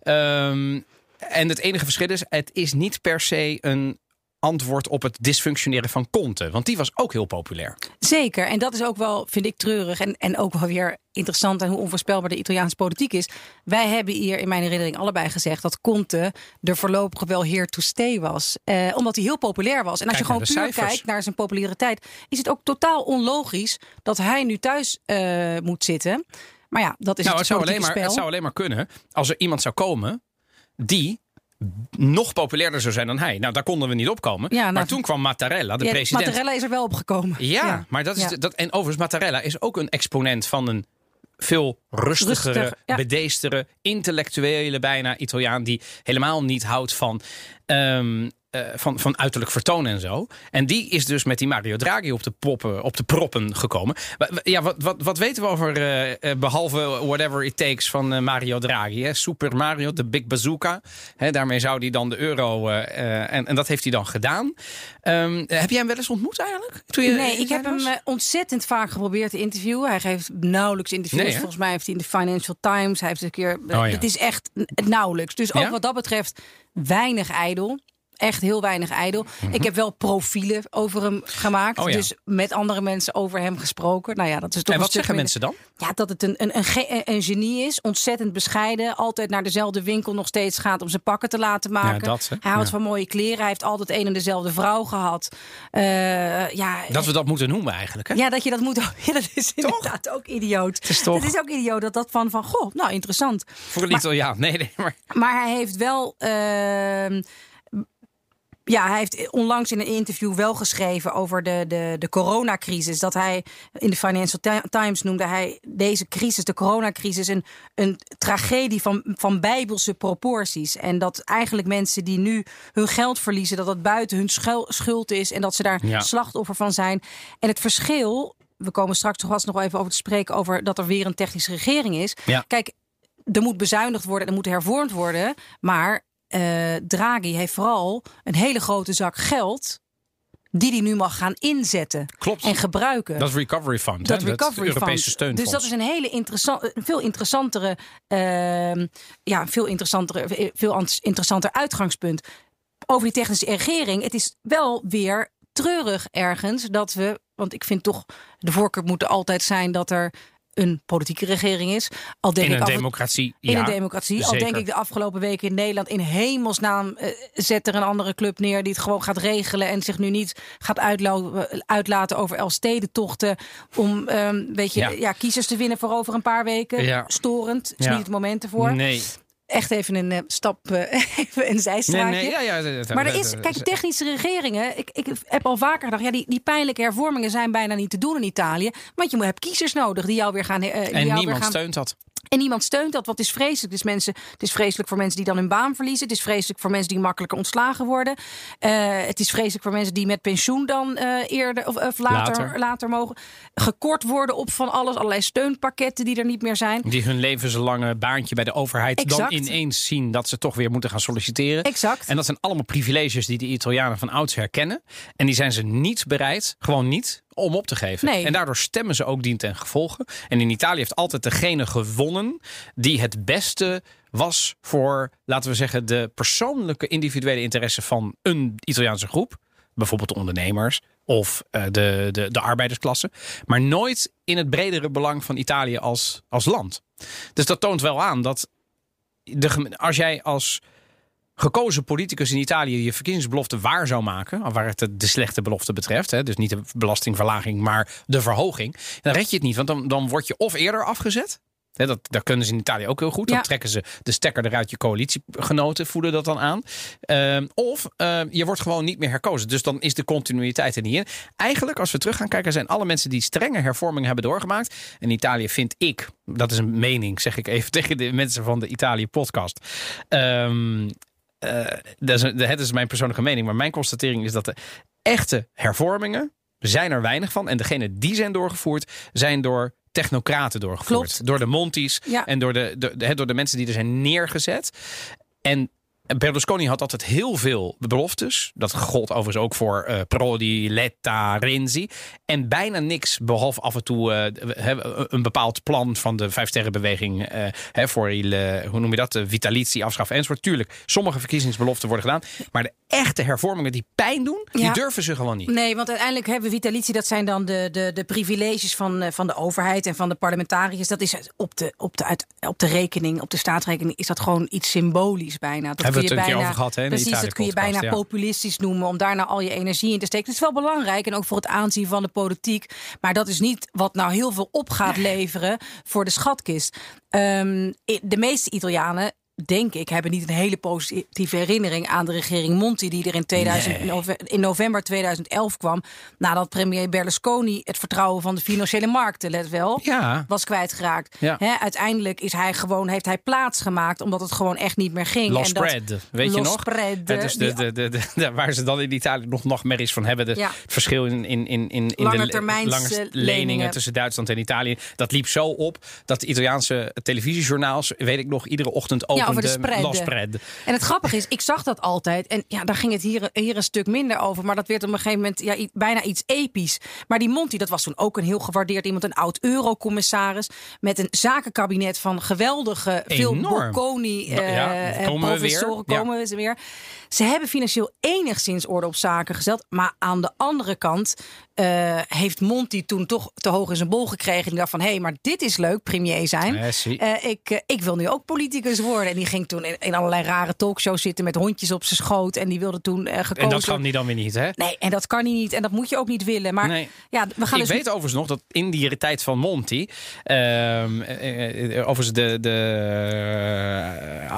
S2: Ehm, en het enige verschil is, het is niet per se een antwoord op het dysfunctioneren van Conte. Want die was ook heel populair.
S1: Zeker. En dat is ook wel, vind ik, treurig. En, en ook wel weer interessant en hoe onvoorspelbaar de Italiaanse politiek is. Wij hebben hier in mijn herinnering allebei gezegd dat Conte er voorlopig wel here to stay was. Eh, omdat hij heel populair was. En als
S2: Kijk
S1: je gewoon puur
S2: cijfers.
S1: kijkt naar zijn populariteit, is het ook totaal onlogisch dat hij nu thuis eh, moet zitten. Maar ja, dat is
S2: nou,
S1: het
S2: het zou, alleen maar,
S1: spel.
S2: het zou alleen maar kunnen als er iemand zou komen die nog populairder zou zijn dan hij. Nou, daar konden we niet opkomen.
S1: Ja, nou,
S2: maar toen kwam Mattarella, de
S1: Ja,
S2: president.
S1: Mattarella is er wel opgekomen.
S2: Ja, maar dat is
S1: Ja.
S2: de- dat, en overigens, Mattarella is ook een exponent van een veel rustigere,
S1: Rustig, ja.
S2: bedeestere, intellectuele bijna Italiaan die helemaal niet houdt van, ehm, eh, van, van uiterlijk vertoon en zo. En die is dus met die Mario Draghi op de, poppen, op de proppen gekomen. Ja, wat, wat, wat weten we over, eh, eh, behalve whatever it takes van Mario Draghi? Hè? Super Mario, de Big Bazooka. Hè, daarmee zou hij dan de euro, en, en dat heeft hij dan gedaan. Ehm, heb jij hem wel eens ontmoet eigenlijk? Toen je
S1: Nee, ik heb hem
S2: was?
S1: ontzettend vaak geprobeerd te interviewen. Hij geeft nauwelijks interviews.
S2: Nee?
S1: Volgens mij heeft hij in de Financial Times. Hij heeft een keer.
S2: Oh, ja.
S1: Het is echt nauwelijks. Dus ook
S2: Ja?
S1: wat dat betreft weinig ijdel. Echt heel weinig ijdel. Ik heb wel profielen over hem gemaakt.
S2: Mhm. Oh, ja.
S1: Dus met andere mensen over hem gesproken. Nou ja, dat is toch
S2: En wat zeggen
S1: minder-
S2: mensen dan?
S1: Ja, dat het een, een, een, ge- een genie is. Ontzettend bescheiden. Altijd naar dezelfde winkel nog steeds gaat om zijn pakken te laten maken.
S2: Ja, dat?
S1: Hij houdt
S2: Ja.
S1: van mooie kleren. Hij heeft altijd een en dezelfde vrouw gehad. Eh, ja,
S2: Dat we dat moeten noemen eigenlijk. Hè?
S1: ja, dat je dat moet. Ja, dat is inderdaad ook idioot. Het
S2: is toch-
S1: Het is ook idioot dat dat van van goh, nou interessant.
S2: Voor een Italiaan. Nee, nee, maar...
S1: Maar hij heeft wel. ehm, ja, hij heeft onlangs in een interview wel geschreven over de, de, de coronacrisis. Dat hij in de Financial Ti- Times noemde hij deze crisis, de coronacrisis, een, een tragedie van, van bijbelse proporties. En dat eigenlijk mensen die nu hun geld verliezen, dat dat buiten hun schul- schuld is en dat ze daar
S2: Ja.
S1: slachtoffer van zijn. En het verschil. We komen straks toch vast nog wel even over te spreken over dat er weer een technische regering is.
S2: Ja.
S1: Kijk, er moet bezuinigd worden, er moet hervormd worden. Maar eh, Draghi heeft vooral een hele grote zak geld. Die hij nu mag gaan inzetten
S2: Klopt.
S1: en gebruiken.
S2: Dat is Recovery Fund.
S1: dat
S2: hè?
S1: recovery
S2: Europese
S1: fund.
S2: steunfonds.
S1: Dus dat is een hele interessant, veel interessantere, ehm, ja, veel interessantere, veel an- interessanter uitgangspunt. Over die technische regering. Het is wel weer treurig ergens dat we, want ik vind toch de voorkeur moet er altijd zijn dat er een politieke regering is. Al denk
S2: in
S1: ik
S2: een
S1: af en-
S2: democratie.
S1: in
S2: ja,
S1: een democratie. Al denk ik de afgelopen weken in Nederland in hemelsnaam eh, zet er een andere club neer die het gewoon gaat regelen en zich nu niet gaat uitlaten over Elfstedentochten om ehm, weet je,
S2: Ja.
S1: ja. kiezers te winnen voor over een paar weken.
S2: Ja.
S1: Storend, is niet het moment ervoor.
S2: Nee.
S1: Echt even een eh, stap, eh, even een
S2: Nee,
S1: zijstraatje.
S2: nee, ja, ja, dat-
S1: Maar er is, kijk, technische regeringen. Ik, ik heb al vaker gedacht, ja, die, die pijnlijke hervormingen zijn bijna niet te doen in Italië. Want je hebt kiezers nodig die jou weer gaan. die
S2: En
S1: jou weer
S2: niemand
S1: gaan
S2: steunt dat.
S1: En niemand steunt dat, wat is vreselijk. Het is, mensen, het is vreselijk voor mensen die dan hun baan verliezen. Het is vreselijk voor mensen die makkelijker ontslagen worden. Eh, het is vreselijk voor mensen die met pensioen dan eh, eerder of, of later,
S2: Later.
S1: later. mogen. Gekort worden op van alles. Allerlei steunpakketten die er niet meer zijn.
S2: Die hun levenslange baantje bij de overheid dan ineens zien dat ze toch weer moeten gaan solliciteren.
S1: Exact.
S2: En dat zijn allemaal privileges die de Italianen van ouds herkennen. En die zijn ze niet bereid, gewoon niet, om op te geven.
S1: Nee.
S2: En daardoor stemmen ze ook dien ten gevolge. En in Italië heeft altijd degene gewonnen die het beste was voor, laten we zeggen, de persoonlijke individuele interesse van een Italiaanse groep. Bijvoorbeeld de ondernemers of eh, de, de, de arbeidersklasse. Maar nooit in het bredere belang van Italië als, als land. Dus dat toont wel aan dat de, als jij als gekozen politicus in Italië je verkiezingsbelofte waar zou maken, waar het de, slechte belofte betreft, hè, dus niet de belastingverlaging, maar de verhoging, dan red je het niet. Want dan, dan word je of eerder afgezet, Hè, dat, dat kunnen ze in Italië ook heel goed. Dan
S1: Ja.
S2: trekken ze de stekker eruit. Je coalitiegenoten voelen dat dan aan. Ehm, of ehm, je wordt gewoon niet meer herkozen. Dus dan is de continuïteit er niet in. Eigenlijk, als we terug gaan kijken, zijn alle mensen die strenge hervormingen hebben doorgemaakt. En Italië vind ik, dat is een mening, zeg ik even tegen de mensen van de Italië podcast. Eh, dat is, een- het is mijn persoonlijke mening, maar mijn constatering is dat de echte hervormingen zijn er weinig van. En degene die zijn doorgevoerd, zijn door technocraten doorgevoerd.
S1: Klopt.
S2: Door de Monties
S1: Ja.
S2: en door de, de, de- door de mensen die er zijn neergezet. En Berlusconi had altijd heel veel beloftes. Dat gold overigens ook voor eh, Prodi, Letta, Renzi. En bijna niks, behalve af en toe eh, een bepaald plan van de Vijfsterrenbeweging. eh hè, voor, il, hoe noem je dat? De vitalitie, afschaffen enzovoort. Tuurlijk, sommige verkiezingsbeloften worden gedaan. Maar de echte hervormingen die pijn doen, die durven ze gewoon niet.
S1: Nee, want uiteindelijk hebben we vitalitie, dat zijn dan de, de, de privileges van, van de overheid en van de parlementariërs. Dat is op de, op, de, uit, op de rekening, op de staatsrekening, is dat gewoon iets symbolisch bijna. Dat
S2: Hebben we het een keer
S1: bijna,
S2: over gehad, hè,
S1: Precies, dat kun je bijna
S2: ja.
S1: populistisch noemen om daar nou al je energie in te steken. Het is wel belangrijk en ook voor het aanzien van de politiek. Maar dat is niet wat nou heel veel op gaat leveren voor de schatkist. Ehm, de meeste Italianen denk ik, hebben niet een hele positieve herinnering aan de regering Monti, die er in, 2000, nove- in november 2011 kwam. Nadat premier Berlusconi het vertrouwen van de financiële markten, let wel,
S2: Ja.
S1: was kwijtgeraakt.
S2: Ja.
S1: Uiteindelijk is hij gewoon, heeft hij plaatsgemaakt, omdat het gewoon echt niet meer ging.
S2: Los
S1: En dat-
S2: spread, weet je nog?
S1: spread,
S2: de, de, de, waar ze dan in Italië nog nachtmerries van hebben. Het verschil in, in, in, in, in
S1: Lange
S2: de lange leningen.
S1: leningen.
S2: tussen Duitsland en Italië. Dat liep zo op dat de Italiaanse televisiejournaals, weet ik nog, iedere ochtend
S1: over de spread.
S2: Spread.
S1: En het grappige is, ik zag dat altijd. En ja, daar ging het hier, hier een stuk minder over. Maar dat werd op een gegeven moment ja, bijna iets episch. Maar die Monti, dat was toen ook een heel gewaardeerd iemand. Een oud eurocommissaris. Met een zakenkabinet van geweldige, veel
S2: Enorm.
S1: Bocconi
S2: Ja,
S1: eh, en
S2: komen we weer.
S1: professoren
S2: Ja.
S1: komen we weer. Ze hebben financieel enigszins orde op zaken gezet. Maar aan de andere kant eh, heeft Monti toen toch te hoog in zijn bol gekregen. Die dacht van, hé, hey, maar dit is leuk, premier zijn.
S2: Eh,
S1: ik, eh, ik wil nu ook politicus worden. En die ging toen in, in allerlei rare talkshows zitten met hondjes op zijn schoot. En die wilde toen gekozen
S2: En dat kan die dan weer niet, hè?
S1: Nee, en dat kan hij niet. En dat moet je ook niet willen. Maar
S2: Nee.
S1: ja, we gaan
S2: ik
S1: dus
S2: weet overigens nog dat in die tijd van Monty, ehm, eh, eh, overigens de, de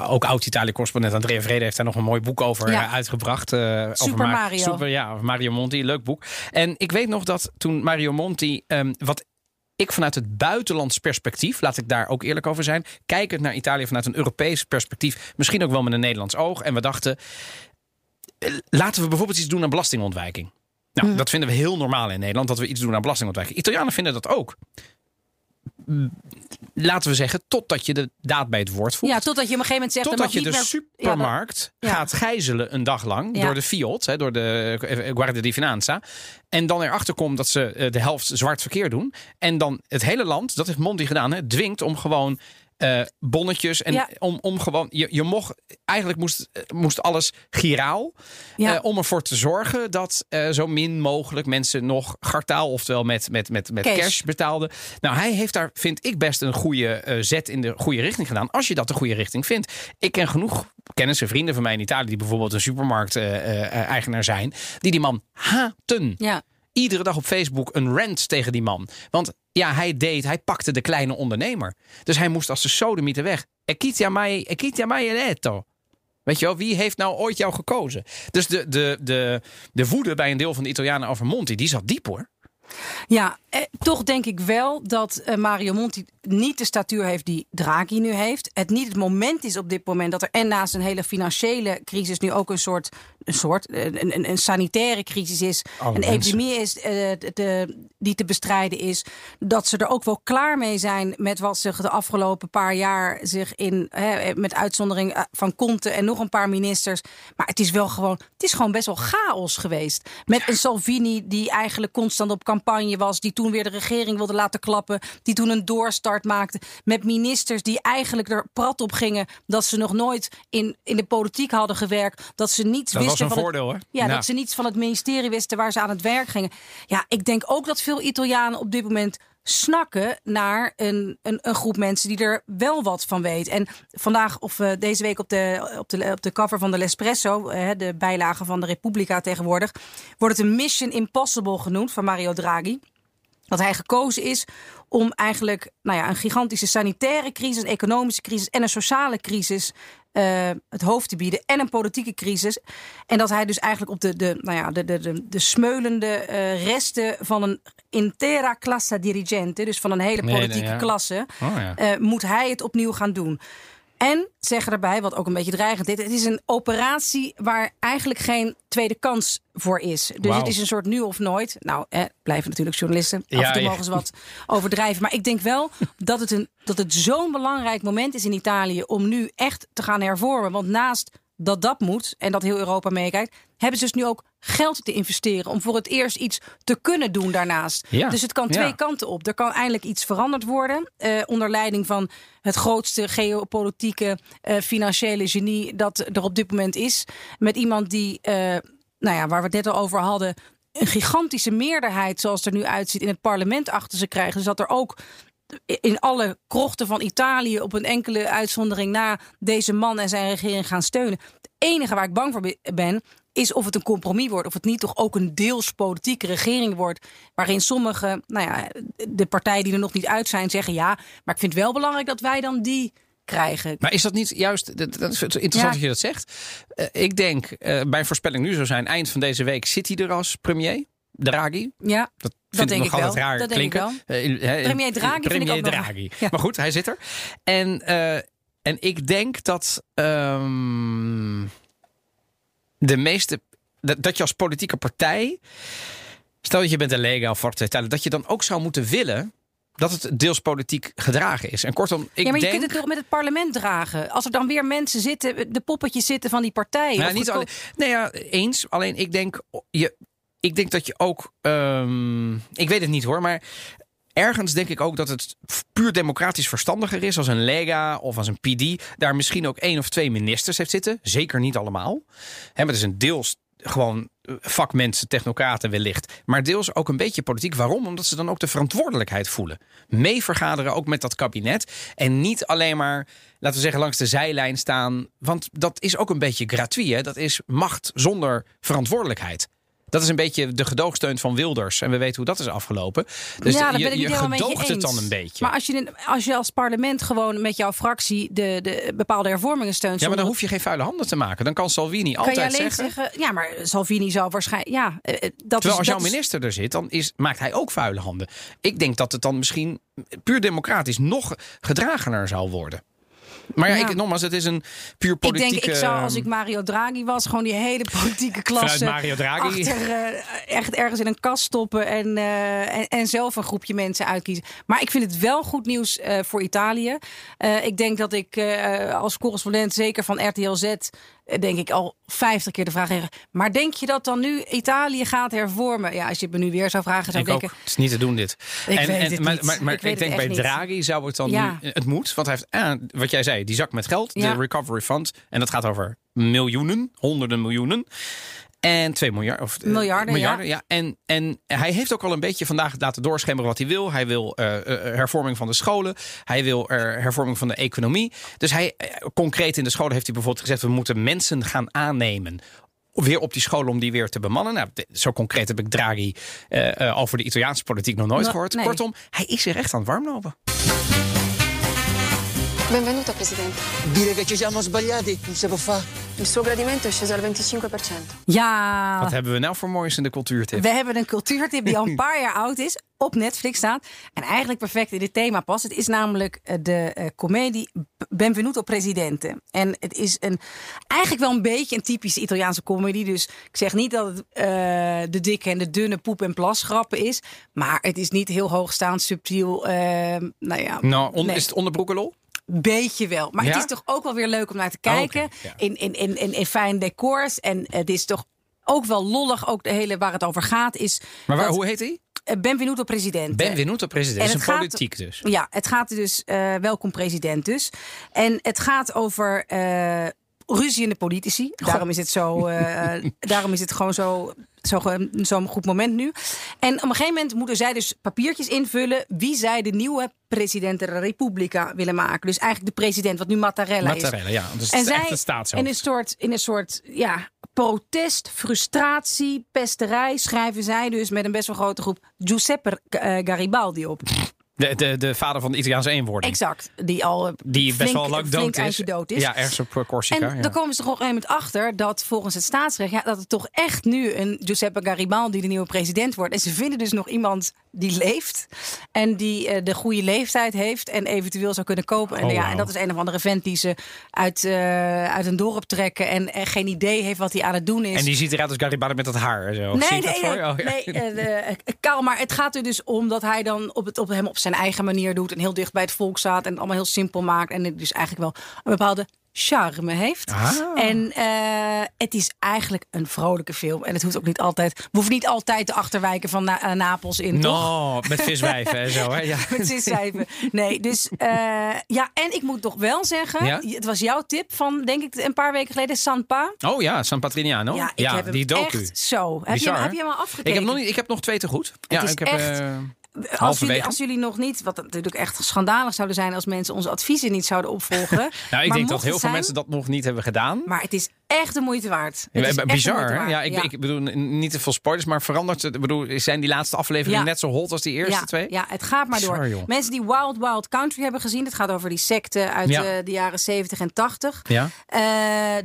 S2: ook oud-Italië-correspondent Andrea Vrede heeft daar nog een mooi boek over
S1: Ja.
S2: uitgebracht. over
S1: Super
S2: Ma-
S1: Mario.
S2: Super, ja, over Mario Monti, leuk boek. En ik weet nog dat toen Mario Monti, ehm, wat ik vanuit het buitenlands perspectief, laat ik daar ook eerlijk over zijn, kijkend naar Italië vanuit een Europees perspectief, misschien ook wel met een Nederlands oog. En we dachten, eh, laten we bijvoorbeeld iets doen aan belastingontwijking. Nou, dat vinden we heel normaal in Nederland, dat we iets doen aan belastingontwijking. Italianen vinden dat ook. Laten we zeggen, totdat je de daad bij het woord voegt.
S1: ja, totdat je op een gegeven moment zegt...
S2: Totdat je de
S1: meer-
S2: supermarkt
S1: Ja,
S2: gaat gijzelen een dag lang
S1: Ja.
S2: door de Fiat, hè, door de Guardia di Finanza. En dan erachter komt dat ze eh, de helft zwart verkeer doen. En dan het hele land, dat heeft Monti gedaan, hè, dwingt om gewoon eh, bonnetjes. En
S1: Ja.
S2: om, om gewoon, je, je mocht, eigenlijk moest, eh, moest alles giraal.
S1: Ja.
S2: eh, om ervoor te zorgen dat zo min mogelijk mensen nog gartaal, oftewel met, met, met, met
S1: Cash.
S2: cash. betaalden. Nou, hij heeft daar, vind ik, best een goede zet in de goede richting gedaan. Als je dat de goede richting vindt. Ik ken genoeg kennissen, vrienden van mij in Italië, die bijvoorbeeld een supermarkt-eigenaar zijn, die die man haten
S1: Ja,
S2: iedere dag op Facebook een rant tegen die man. Want ja, hij deed, hij pakte de kleine ondernemer. Dus hij moest als de sodemieter weg. Ekitia mai, ekitia mai eletto. Weet je wel, wie heeft nou ooit jou gekozen? Dus de, de, de, de woede bij een deel van de Italianen over Monti, die zat diep hoor.
S1: Ja eh, toch denk ik wel dat eh, Mario Monti niet de statuur heeft die Draghi nu heeft. Het niet het moment is op dit moment dat er en naast een hele financiële crisis nu ook een soort, een, soort eh, een, een, een sanitaire crisis is.
S2: Alle
S1: een
S2: mensen.
S1: epidemie is eh, de, de- die te bestrijden is. Dat ze er ook wel klaar mee zijn met wat zich de afgelopen paar jaar zich in, met uitzondering eh, van Conte en nog een paar ministers. Maar het is wel gewoon, het is gewoon best wel chaos geweest. Met een Salvini die eigenlijk constant op campagne was, die toen weer de regering wilde laten klappen, die toen een doorstart maakte. Met ministers die eigenlijk er prat op gingen dat ze nog nooit in, in de politiek hadden gewerkt. Dat ze niets
S2: Dat was
S1: wisten
S2: een
S1: van
S2: voordeel,
S1: het, Ja. dat ze niets van het ministerie wisten waar ze aan het werk gingen. Ja, ik denk ook dat veel Italianen op dit moment snakken naar een, een, een groep mensen die er wel wat van weet. En vandaag of eh, deze week op de, op, de, op de cover van de L'Espresso, eh, de bijlage van de Repubblica tegenwoordig, wordt het een Mission Impossible genoemd van Mario Draghi. dat hij gekozen is om eigenlijk nou ja, een gigantische sanitaire crisis, een economische crisis en een sociale crisis uh, het hoofd te bieden. En een politieke crisis. En dat hij dus eigenlijk op de, de, nou ja, de, de, de, de smeulende uh, resten van een intera classe dirigente, dus van een hele politieke nee, nee, ja. klasse, oh, ja. uh, moet hij het opnieuw gaan doen. En zeggen daarbij, wat ook een beetje dreigend is, het is een operatie waar eigenlijk geen tweede kans voor is. Dus wow. het is een soort nu of nooit. Nou, eh, blijven natuurlijk journalisten. Af en toe mogen ze wat overdrijven. Maar ik denk wel dat het, een, dat het zo'n belangrijk moment is in Italië om nu echt te gaan hervormen. Want naast dat dat moet en dat heel Europa meekijkt, hebben ze dus nu ook geld te investeren om voor het eerst iets te kunnen doen daarnaast. Ja. Dus het kan twee kanten op. Er kan eindelijk iets veranderd worden uh, onder leiding van het grootste geopolitieke uh, financiële genie dat er op dit moment is. Met iemand die, uh, nou ja, waar we het net al over hadden, een gigantische meerderheid zoals het er nu uitziet in het parlement achter ze krijgen. Dus dat er ook in alle krochten van Italië op een enkele uitzondering na deze man en zijn regering gaan steunen. Het enige waar ik bang voor ben, is of het een compromis wordt. Of het niet toch ook een deels politieke regering wordt. Waarin sommige, nou ja, de partijen die er nog niet uit zijn, zeggen ja. Maar ik vind het wel belangrijk dat wij dan die krijgen.
S2: Maar is dat niet juist, dat is interessant ja. dat je dat zegt. Uh, ik denk, uh, mijn voorspelling nu zou zijn, eind van deze week zit hij er als premier. Draghi.
S1: Ja,
S2: dat
S1: vind
S2: ik
S1: nog
S2: altijd raar
S1: dat
S2: klinken.
S1: Denk uh, premier Draghi
S2: premier
S1: vind ik ook
S2: Draghi. Ja. Maar goed, hij zit er. En, en ik denk dat um, de meeste dat, dat je als politieke partij, stel dat je bent een Lega of dat je dan ook zou moeten willen dat het deels politiek gedragen is. En kortom, ik
S1: ja, maar je
S2: denk...
S1: kunt het toch met het parlement dragen? Als er dan weer mensen zitten, de poppetjes zitten van die partijen.
S2: Nou, niet alleen, nee, ja, eens. Alleen ik denk, je, ik denk dat je ook... Um, ik weet het niet hoor, maar ergens denk ik ook dat het puur democratisch verstandiger is als een Lega of als een PD daar misschien ook één of twee ministers heeft zitten. Zeker niet allemaal. Hè, maar het is een deels gewoon eh, vakmensen, technocraten wellicht. Maar deels ook een beetje politiek. Waarom? Omdat ze dan ook de verantwoordelijkheid voelen. Mee vergaderen ook met dat kabinet. En niet alleen maar, laten we zeggen, langs de zijlijn staan. Want dat is ook een beetje gratuit. Dat is macht zonder verantwoordelijkheid. Dat is een beetje de gedoogsteun van Wilders. En we weten hoe dat is afgelopen. Dus
S1: ja,
S2: je, je gedoogt
S1: je
S2: het dan een beetje.
S1: Maar als je, als je als parlement gewoon met jouw fractie de, de bepaalde hervormingen steunt.
S2: Ja, maar dan hoef je geen vuile handen te maken. Dan kan Salvini
S1: kan
S2: altijd
S1: je alleen
S2: zeggen...
S1: Ja, maar Salvini zou waarschijnlijk... Ja, dat
S2: Terwijl
S1: is,
S2: als jouw
S1: is-
S2: minister er zit, dan is, maakt hij ook vuile handen. Ik denk dat het dan misschien puur democratisch nog gedragener zou worden. Maar ja,
S1: Ja.
S2: Ik, nogmaals, het is een puur
S1: ik
S2: politieke...
S1: denk, ik zou als ik Mario Draghi was, gewoon die hele politieke klasse
S2: Mario Draghi.
S1: achter eh, echt ergens in een kast stoppen en, eh, en, en zelf een groepje mensen uitkiezen. Maar ik vind het wel goed nieuws eh, voor Italië. Ik denk dat ik als correspondent, zeker van RTL Z, denk ik al vijftig keer de vraag kreeg. Maar denk je dat dan nu Italië gaat hervormen? Ja, als je het me nu weer zou vragen, zou
S2: Ik
S1: ik
S2: ook.
S1: denken.
S2: Het is niet te doen dit.
S1: Ik weet het
S2: maar
S1: niet.
S2: maar, maar
S1: Ik
S2: denk bij
S1: niet.
S2: Draghi zou het dan
S1: Ja.
S2: nu... Het moet, want hij heeft, ah, wat jij zei, die zak met geld.
S1: Ja.
S2: De Recovery Fund. En dat gaat over miljoenen, honderden miljoenen. En 2 miljard. Of, eh,
S1: Miljarden,
S2: miljarden ja. En, en hij heeft ook al een beetje vandaag laten doorschemeren wat hij wil. Hij wil eh, eh, hervorming van de scholen. Hij wil eh, hervorming van de economie. Dus hij, concreet in de scholen heeft hij bijvoorbeeld gezegd... we moeten mensen gaan aannemen weer op die scholen om die weer te bemannen. Nou, zo concreet heb ik Draghi over de Italiaanse politiek nog nooit
S1: No,
S2: gehoord.
S1: nee.
S2: Kortom, hij is er echt aan het warmlopen.
S4: Benvenuto Presidente.
S5: Dire che ci siamo sbagliati non si può fare.
S4: Il suo gradimento è sceso al 25%.
S1: Ja,
S2: Wat hebben we nou voor moois in de cultuurtip?
S1: We hebben een cultuurtip die al een paar jaar oud is. Op Netflix staat. En eigenlijk perfect in dit thema past. Het is namelijk eh, de eh, comedie Benvenuto Presidente. En het is een, eigenlijk wel een beetje een typische Italiaanse comedy. Dus ik zeg niet dat het eh, de dikke en de dunne poep- en plasgrappen is. Maar het is niet heel hoogstaand, subtiel. eh, nou ja,
S2: Nou, on-
S1: nee.
S2: is het onderbroekenlol?
S1: Beetje wel. Maar
S2: Ja?
S1: het is toch ook wel weer leuk om naar te
S2: Oh,
S1: kijken.
S2: ja.
S1: in, in, in, in, in fijne decors. En het is toch ook wel lollig. Ook de hele waar het over gaat is.
S2: Maar waar,
S1: dat-
S2: hoe heet hij?
S1: Eh, Benvenuto Presidente.
S2: Benvenuto president.
S1: En
S2: Dat is
S1: het
S2: een
S1: gaat-
S2: politiek dus.
S1: Ja, het gaat dus. eh, welkom president dus. En het gaat over. eh ruziende politici. Daarom is het zo. daarom is het gewoon zo. zo Zo'n goed moment nu. En op een gegeven moment moeten zij dus papiertjes invullen. wie zij de nieuwe president der Repubblica willen maken. Dus eigenlijk de president, wat nu Mattarella, is.
S2: Mattarella, ja. Dus
S1: En
S2: het is
S1: zij in een soort, in een soort ja, protest, frustratie, pesterij schrijven zij dus met een best wel grote groep Giuseppe eh, Garibaldi op.
S2: De, de, de vader van de Italiaanse eenwording.
S1: Exact, die al eh,
S2: Die best wel lang dood is.
S1: dood is.
S2: Ja, ergens op eh, Corsica.
S1: En
S2: ja.
S1: dan komen ze toch op een moment achter dat volgens het staatsrecht ja, dat het toch echt nu een Giuseppe Garibaldi de nieuwe president wordt. En ze vinden dus nog iemand die leeft en die eh, de goede leeftijd heeft en eventueel zou kunnen kopen. En,
S2: Oh,
S1: ja, en dat is een of andere vent die ze uit, eh, uit een dorp trekken en, en geen idee heeft wat hij aan het doen is.
S2: En die ziet eruit als Garibaldi met dat haar. Zo.
S1: Nee, nee,
S2: dat
S1: nee?
S2: Oh, ja.
S1: nee eh, eh, Kaal, maar het gaat er dus om dat hij dan op, het, op hem op zijn eigen manier doet en heel dicht bij het volk staat en het allemaal heel simpel maakt en het dus eigenlijk wel een bepaalde charme heeft.
S2: Ah.
S1: En eh, het is eigenlijk een vrolijke film en het hoeft ook niet altijd, we hoeven niet altijd de achterwijken van Na- eh, Napels in, toch?
S2: No, met viswijven en zo. Hè? Ja.
S1: Met ziscijfer. Nee, dus eh, ja, en ik moet toch wel zeggen,
S2: Ja?
S1: het was jouw tip van, denk ik, een paar weken geleden, Sanpa.
S2: Oh ja, San Patrignano.
S1: Ja, ik heb hem
S2: die docu.
S1: echt zo. Heb je, hem- heb je hem al afgekeken?
S2: Ik heb, nog niet, ik heb nog twee te goed. Ja,
S1: is
S2: ik heb,
S1: echt- Als jullie, als jullie nog niet, wat natuurlijk echt schandalig zouden zijn als mensen onze adviezen niet zouden opvolgen.
S2: nou, ik
S1: Maar
S2: denk dat heel veel
S1: zijn-
S2: mensen dat nog niet hebben gedaan.
S1: Maar het is echt de moeite waard. Het is
S2: Ja,
S1: de
S2: Bizar,
S1: moeite
S2: hè?
S1: waard.
S2: Ja, ik, ik bedoel niet te veel spoilers, maar verandert het? Ik bedoel, zijn die laatste afleveringen
S1: Ja.
S2: net zo hot als die eerste twee?
S1: Ja, het gaat maar door. Mensen die Wild Wild Country hebben gezien, het gaat over die secte uit eh, de jaren 70 en 80.
S2: Ja.
S1: Eh,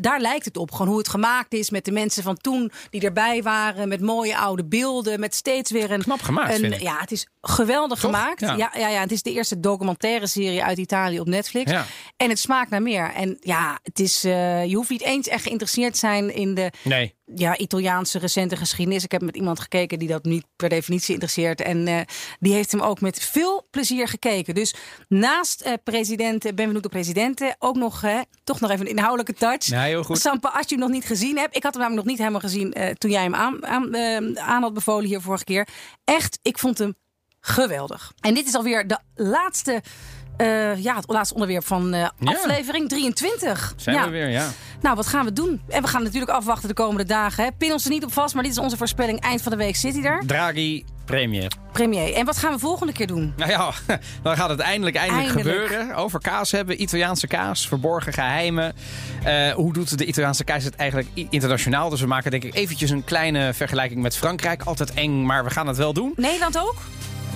S1: daar lijkt het op. Gewoon hoe het gemaakt is met de mensen van toen die erbij waren. Met mooie oude beelden. Met steeds weer een.
S2: Knap gemaakt,
S1: een-
S2: vind ik.
S1: Ja, het is geweldig
S2: Toch?
S1: gemaakt.
S2: Ja.
S1: Ja. Ja, het is de eerste documentaire serie uit Italië op Netflix.
S2: Ja.
S1: En het smaakt naar meer. En ja, het is, eh, je hoeft niet eens echt geïnteresseerd te zijn in de
S2: Nee.
S1: ja, Italiaanse recente geschiedenis. Ik heb met iemand gekeken die dat niet per definitie interesseert. En eh, die heeft hem ook met veel plezier gekeken. Dus naast eh president Benvenuto Presidente ook nog, eh, toch nog even een inhoudelijke touch.
S2: Heel goed.
S1: Sampa, als je hem nog niet gezien hebt. Ik had hem namelijk nog niet helemaal gezien toen jij hem aan, aan, aan had bevolen hier vorige keer. Echt, ik vond hem geweldig. En dit is alweer de laatste... ja, het laatste onderwerp van
S2: Ja.
S1: aflevering 23.
S2: Zijn
S1: ja.
S2: we weer, ja.
S1: Nou, wat gaan we doen? En we gaan natuurlijk afwachten de komende dagen. Hè. Pin ons er niet op vast, maar dit is onze voorspelling. Eind van de week zit hij er.
S2: Draghi, premier.
S1: Premier. En wat gaan we volgende keer doen?
S2: Nou ja, dan gaat het eindelijk, eindelijk,
S1: Eindelijk.
S2: gebeuren. Over kaas hebben, Italiaanse kaas, verborgen geheimen. Eh, hoe doet de Italiaanse kaas het eigenlijk internationaal? Dus we maken denk ik eventjes een kleine vergelijking met Frankrijk. Altijd eng, maar we gaan het wel doen.
S1: Nederland ook?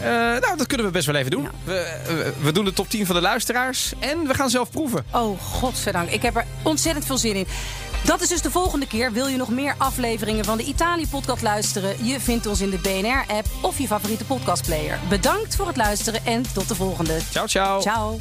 S2: Eh, nou, dat kunnen we best wel even doen.
S1: Ja.
S2: We, we, we doen de top 10 van de luisteraars en we gaan zelf proeven.
S1: Oh, godzijdank. Ik heb er ontzettend veel zin in. Dat is dus de volgende keer. Wil je nog meer afleveringen van de Italië-podcast luisteren? Je vindt ons in de BNR-app of je favoriete podcastplayer. Bedankt voor het luisteren en tot de volgende.
S2: Ciao, ciao.
S1: Ciao.